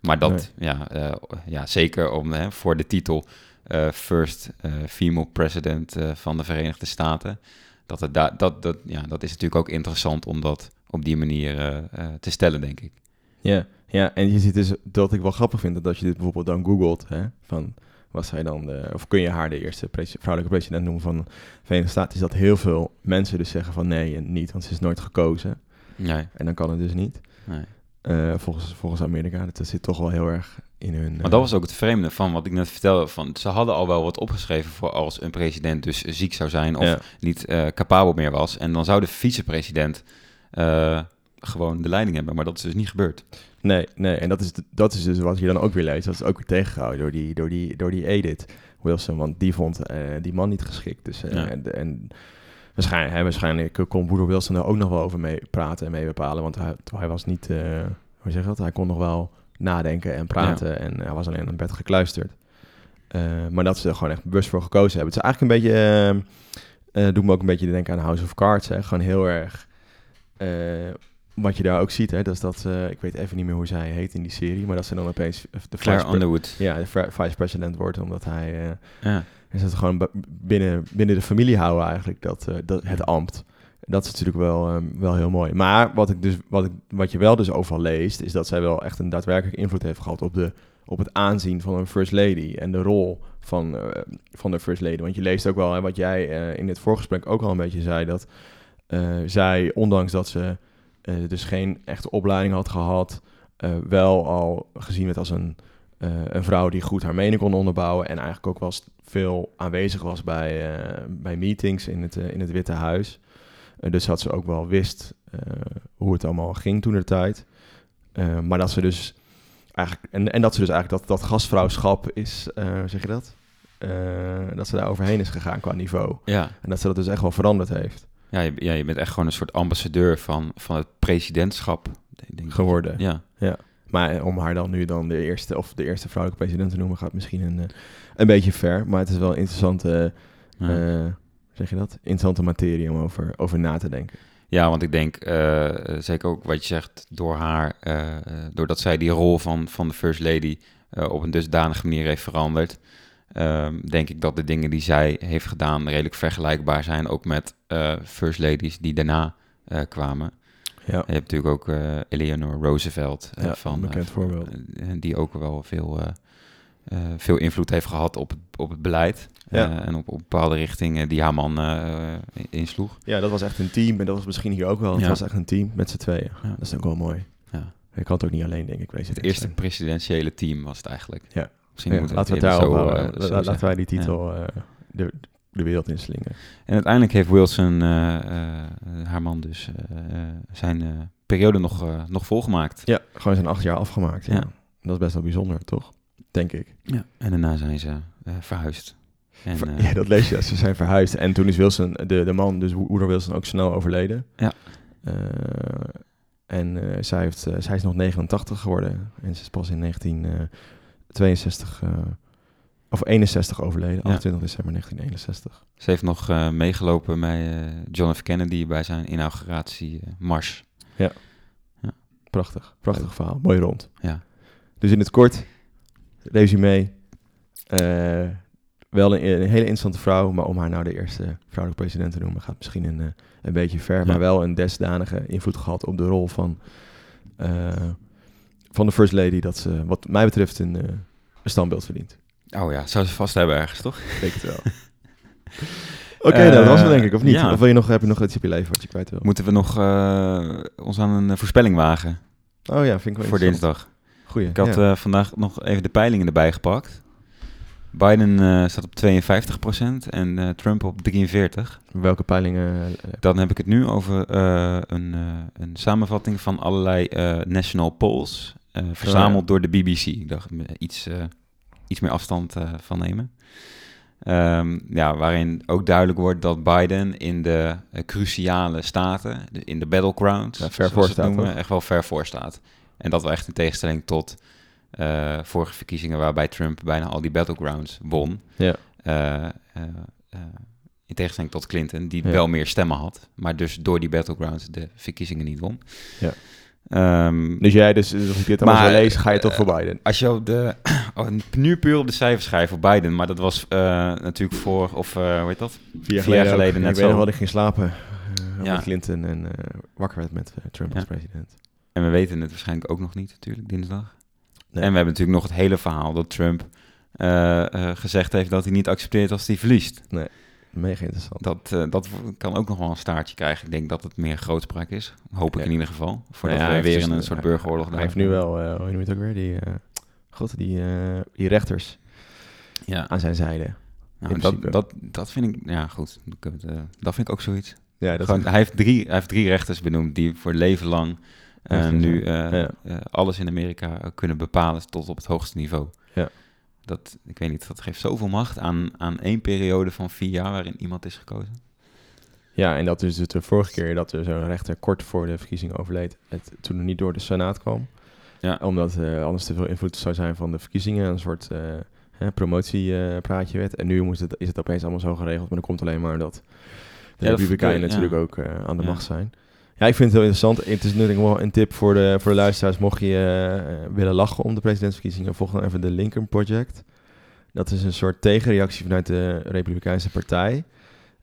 Maar dat, ja, eh, ja, zeker om, hè, voor de titel eh, First eh, Female President van de Verenigde Staten. Dat, het dat, dat, ja, dat is natuurlijk ook interessant om dat op die manier te stellen, denk ik. Ja, ja, en je ziet dus dat ik wel grappig vind dat als je dit bijvoorbeeld dan googelt, hè, van was zij dan de, of kun je haar de eerste vrouwelijke president noemen van de Verenigde Staten, is dat heel veel mensen dus zeggen van nee en niet, want ze is nooit gekozen. Nee, En dan kan het dus niet. nee. Eh, volgens, volgens Amerika, dat zit toch wel heel erg in hun... Maar eh, dat was ook het vreemde van wat ik net vertelde. Van, ze hadden al wel wat opgeschreven voor als een president dus ziek zou zijn of ja. niet eh, capabel meer was. En dan zou de vicepresident eh, gewoon de leiding hebben. Maar dat is dus niet gebeurd. Nee, nee, en dat is, dat is dus wat je dan ook weer leest. Dat is ook weer tegengehouden door die, door die, door die Edith Wilson, want die vond eh, die man niet geschikt. Dus, eh, Ja. en, en waarschijnlijk, hè, waarschijnlijk kon Woodrow Wilson er ook nog wel over mee praten en mee bepalen, want hij, hij was niet, eh, hoe zeg je dat, hij kon nog wel nadenken en praten en hij was alleen aan bed gekluisterd. Eh, maar dat ze er gewoon echt bewust voor gekozen hebben. Het is eigenlijk een beetje, eh eh, doet me ook een beetje denken aan House of Cards, hè. gewoon heel erg... eh, wat je daar ook ziet, hè, dat is dat, eh, ik weet even niet meer hoe zij heet in die serie, maar dat ze dan opeens de Claire vice, Underwood. ja, de vri- vice-president wordt, omdat hij, eh Ja. Is het gewoon binnen, binnen de familie houden eigenlijk, dat, eh, dat, het ambt. Dat is natuurlijk wel, ehm, wel heel mooi. Maar wat, ik dus, wat, ik, wat je wel dus overal leest, is dat zij wel echt een daadwerkelijk invloed heeft gehad op, de, op het aanzien van een first lady en de rol van, eh, van de first lady. Want je leest ook wel, hè, wat jij eh, in het voorgesprek ook al een beetje zei, dat zij, ondanks dat ze dus geen echte opleiding had gehad, eh, wel al gezien werd als een, eh, een vrouw die goed haar mening kon onderbouwen en eigenlijk ook wel veel aanwezig was bij, eh, bij meetings in het, eh, in het Witte Huis. Dus dat ze ook wel wist hoe het allemaal ging toen de tijd. Maar dat ze dus eigenlijk, en, en dat ze dus eigenlijk dat, dat gastvrouwschap is, zeg je dat? Dat ze daar overheen is gegaan qua niveau. Ja. En dat ze dat dus echt wel veranderd heeft Ja, je, ja, je bent echt gewoon een soort ambassadeur van, van het presidentschap. Denk ik. geworden. Ja, Maar eh, om haar dan nu dan de eerste of de eerste vrouwelijke president te noemen, gaat misschien een, eh, een beetje ver. Maar het is wel een interessante, ja. eh, zeg je dat? Interessante materie om over, over na te denken. Ja, want ik denk, zeker ook wat je zegt, door haar, doordat zij die rol van, van de First Lady op een dusdanige manier heeft veranderd, ehm, denk ik dat de dingen die zij heeft gedaan redelijk vergelijkbaar zijn, ook met First Ladies die daarna kwamen. Ja, Je hebt natuurlijk ook eh, Eleanor Roosevelt eh, Ja, van, bekend eh, voorbeeld. die ook wel veel, veel invloed heeft gehad op het, op het beleid. Ja. en op, op bepaalde richtingen die haar man insloeg. ja, dat was echt een team. En dat was misschien hier ook wel. Het Ja. was echt een team met z'n tweeën. Ja. Dat is ook wel mooi. Ja. Je kan het ook niet alleen, denk ik. President Het eerste zijn. presidentiële team was het eigenlijk. Ja. Misschien moeten we het daarop zo, zo La- laten wij die titel de, de wereld inslingen. En uiteindelijk heeft Wilson, eh, eh, haar man dus, eh, zijn periode nog, nog volgemaakt. Ja, gewoon zijn acht jaar afgemaakt. Ja. Ja. Dat is best wel bijzonder, toch? Denk ik. Ja. En daarna zijn ze verhuisd. En, Ver- ja, dat lees je. Ze zijn verhuisd. En toen is Wilson, de, de man, dus Woodrow Wilson, ook snel overleden. Ja. En zij, heeft, zij is nog 89 geworden. En ze is pas in 1962, eh, of 61 overleden. 28 december 1961. Ze heeft nog eh, meegelopen bij eh, John F. Kennedy bij zijn inauguratiemars. Prachtig. Prachtig verhaal. Mooi rond. Ja. Dus in het kort, resume. eh, wel een, een hele interessante vrouw, maar om haar nou de eerste vrouwelijke president te noemen, gaat misschien een, eh, een beetje ver. Ja. Maar wel een desdanige invloed gehad op de rol van, eh, van de First Lady, dat ze, wat mij betreft, een, eh, een standbeeld verdient. Oh ja, zou ze vast hebben ergens, toch? Ik denk het wel. Oké, dat was het denk ik, of niet? ja. Of wil je nog, heb je nog iets op je leven wat je kwijt wil? Moeten we nog eh, ons aan een eh, voorspelling wagen Oh ja, vind ik wel voor dinsdag? Goeie. Ik had ja. eh, vandaag nog even de peilingen erbij gepakt. Biden eh, staat op 52% en eh, Trump op 43%. Welke peilingen? eh, Dan heb ik het nu over eh, een, eh, een samenvatting van allerlei eh, national polls, eh, verzameld door de BBC. Ik dacht eh, iets, eh, iets meer afstand eh, van nemen. Ehm, ja, waarin ook duidelijk wordt dat Biden in de eh, cruciale staten, de- in de battlegrounds, Ja, ver voor staat, noemen, echt wel ver voor staat. En dat wel echt in tegenstelling tot eh, vorige verkiezingen waarbij Trump bijna al die battlegrounds won. Ja. In tegenstelling tot Clinton, die Ja. wel meer stemmen had, maar dus door die battlegrounds de verkiezingen niet won. Ja. Ehm, Dus jij, dus als ik dit allemaal Maar, zo lees, ga je toch eh, voor Biden? als je op de, oh, nu puur op de cijfers schrijft voor Biden, maar dat was eh, natuurlijk voor, of eh, hoe heet dat? Vier jaar geleden net Ik weet nog wel dat ik ging slapen eh, Ja. met Clinton en wakker werd met Trump als Ja. president. En we weten het waarschijnlijk ook nog niet, natuurlijk, dinsdag. Nee. En we hebben natuurlijk nog het hele verhaal dat Trump gezegd heeft dat hij niet accepteert als hij verliest. Mega interessant. Dat, eh, dat kan ook nog wel een staartje krijgen. Ik denk dat het meer grootspraak is. Hoop ik Ja. in ieder geval. Voordat ja, we hij weer in een soort hij- burgeroorlog Hij heeft nu wel, eh, hoe noem je het ook weer, die, eh, god, die, die rechters Ja, aan zijn zijde. nou, dat, dat, dat vind ik... Ja, goed. Dat vind ik ook zoiets. Ja, dat Gewoon, is, hij, heeft drie, hij heeft drie rechters benoemd die voor leven lang nu Ja. alles in Amerika kunnen bepalen tot op het hoogste niveau. Ja. Dat, ik weet niet, dat geeft zoveel macht aan, aan één periode van vier jaar waarin iemand is gekozen. ja, en dat is dus de vorige keer dat er zo'n rechter kort voor de verkiezingen overleed, het toen er niet door de Senaat kwam. Ja. Omdat eh, anders te veel invloed zou zijn van de verkiezingen, een soort eh, promotiepraatje werd. En nu moest het, is het opeens allemaal zo geregeld, maar dat komt alleen maar dat de Ja, natuurlijk ook eh, aan de macht zijn. Ja, ik vind het heel interessant. Het is natuurlijk wel een tip voor de, voor de luisteraars. Mocht je eh, willen lachen om de presidentsverkiezingen, volg dan even de Lincoln Project. Dat is een soort tegenreactie vanuit de Republikeinse Partij.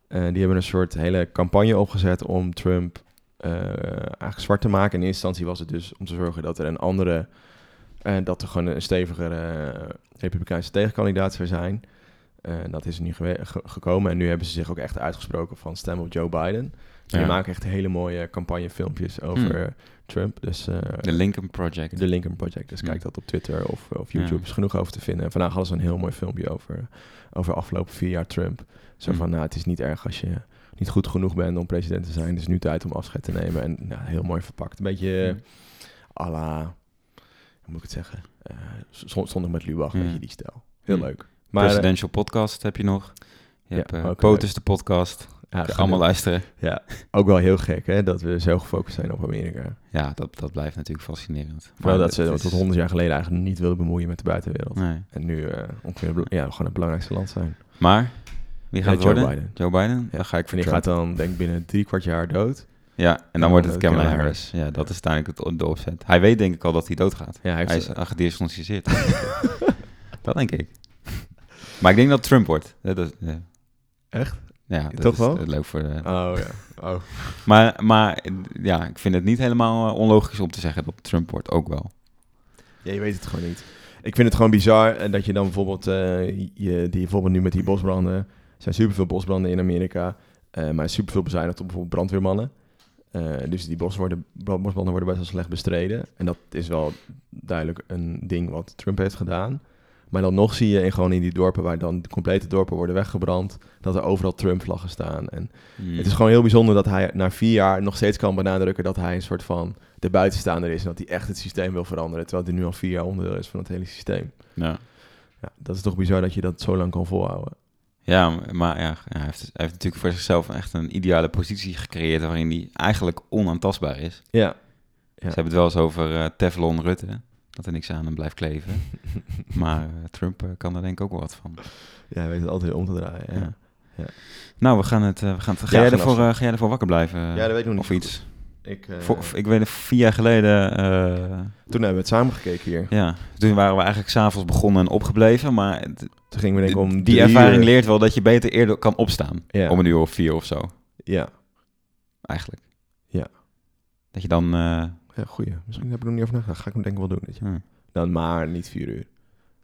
Eh, die hebben een soort hele campagne opgezet om Trump eh, eigenlijk zwart te maken. In eerste instantie was het dus om te zorgen dat er een andere, dat er gewoon een stevigere Republikeinse tegenkandidaat zou zijn. Dat is nu gekomen en nu hebben ze zich ook echt uitgesproken van stem op Joe Biden. Ja. die maken echt hele mooie campagnefilmpjes over Trump. Dus eh, De Lincoln Project. de Lincoln Project. Dus Hmm. kijk dat op Twitter of, of YouTube. Ja. is genoeg over te vinden. En vandaag hadden ze een heel mooi filmpje over, over de afgelopen vier jaar Trump. Zo Hmm. van, nou, het is niet erg als je niet goed genoeg bent om president te zijn. Het is nu tijd om afscheid te nemen. En nou, heel mooi verpakt. Een beetje Hmm. à la, hoe moet ik het zeggen? Eh, zon- zondag met Lubach, Hmm. weet je, die stijl. Heel Hmm. leuk. Maar, eh, Presidential Podcast heb je nog. Je Ja, hebt eh, POTUS de podcast. Ja, gaan allemaal luisteren. Ja, ook wel heel gek hè, dat we zo gefocust zijn op Amerika. Ja, dat, dat blijft natuurlijk fascinerend. Vooral Maar dat ze het tot is- 100 jaar geleden eigenlijk niet wilden bemoeien met de buitenwereld. Nee. En nu eh ongeveer ja, gewoon het belangrijkste land zijn. Maar Wie Ja, gaat het Joe worden? Biden. Joe Biden? Dan ga ik voor die Trump. gaat dan denk ik binnen drie kwart jaar dood. Ja, en dan dan wordt het Kamala Harris. Ja, dat is uiteindelijk het, de opzet. Hij weet denk ik al dat hij doodgaat. Ja, hij is gediagnosticeerd. dat denk ik. Maar ik denk dat Trump wordt. Dat is, ja. Echt? Ja, dat Toch is wel? eh, leuk voor de... Oh ja. Oh. Maar, maar eh, ja, ik vind het niet helemaal eh, onlogisch om te zeggen dat Trump wordt. Ook wel. Ja, je weet het gewoon niet. Ik vind het gewoon bizar eh, dat je dan bijvoorbeeld, eh, je, die bijvoorbeeld nu met die bosbranden, er zijn superveel bosbranden in Amerika, eh, maar superveel bezuinigd op bijvoorbeeld brandweermannen. Eh, dus die bos worden, bra- bosbranden worden best wel slecht bestreden. En dat is wel duidelijk een ding wat Trump heeft gedaan. Maar dan nog zie je in, gewoon in die dorpen waar dan de complete dorpen worden weggebrand, dat er overal Trump-vlaggen staan. En Hmm. het is gewoon heel bijzonder dat hij na vier jaar nog steeds kan benadrukken dat hij een soort van de buitenstaander is en dat hij echt het systeem wil veranderen, terwijl hij nu al vier jaar onderdeel is van het hele systeem. Ja, Ja, dat is toch bizar dat je dat zo lang kan volhouden. ja maar ja, hij, heeft, hij heeft natuurlijk voor zichzelf echt een ideale positie gecreëerd waarin hij eigenlijk onaantastbaar is. Ja, Ja. Ze hebben het wel eens over eh, Teflon Rutte, dat er niks aan hem blijft kleven. maar eh, Trump eh, kan daar denk ik ook wel wat van. ja hij weet het altijd weer om te draaien. Ja, Ja. Nou, we gaan het. eh, we gaan het ga, jij ervoor, ga jij ervoor wakker blijven? Ja, dat weet ik nog niet Of iets? Ik, Voor- ik weet vier jaar geleden. toen hebben we het samen gekeken hier. ja, toen waren we eigenlijk s'avonds begonnen en opgebleven. Maar het- Toen gingen we denk ik om die ervaring uur- leert wel dat je beter eerder kan opstaan. Ja. Om een uur of vier of zo, Ja. eigenlijk. Ja. Dat je dan. Ja, goeie. Misschien heb ik er nog niet over nagedacht. Ga ik hem denk ik wel doen. Weet je. hm. Dan maar niet vier uur.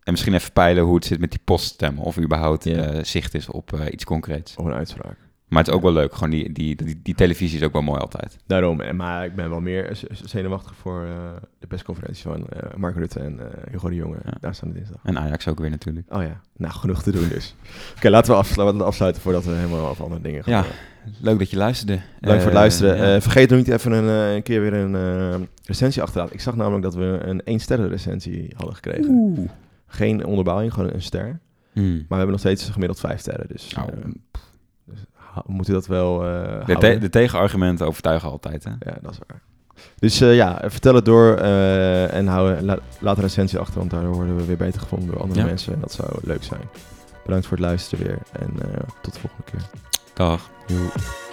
En misschien even peilen hoe het zit met die poststemmen. Of überhaupt eh, zicht is op eh, iets concreets. Of een uitspraak. Maar het is ook wel leuk. Gewoon die, die, die, die televisie is ook wel mooi altijd. Daarom. En- Maar ik ben wel meer zenuwachtig voor eh, de persconferentie van eh Mark Rutte en Hugo de Jonge. Ja. Daar staan de dinsdag. En Ajax ook weer natuurlijk. Oh ja, nou genoeg te doen dus. Oké, laten we afslu- laten we afsluiten voordat we helemaal over andere dingen gaan. Ja. Leuk dat je luisterde. Leuk voor het Eh, luisteren. ja. Eh, vergeet nog niet even een, eh, een keer weer een eh, recensie achter te laten. Ik zag namelijk dat we een 1 sterren recensie hadden gekregen. Oeh. Geen onderbouwing, gewoon een ster. Hmm. Maar we hebben nog steeds gemiddeld 5 sterren. Dus eh, hou- we moeten dat wel eh, de, te- de tegenargumenten overtuigen altijd, hè? Ja, dat is waar. Dus eh, ja, vertel het door eh, en hou, la- laat een recensie achter, want daardoor worden we weer beter gevonden door andere Ja. mensen. En dat zou leuk zijn. Bedankt voor het luisteren weer en eh, tot de volgende keer. Dag. Eu...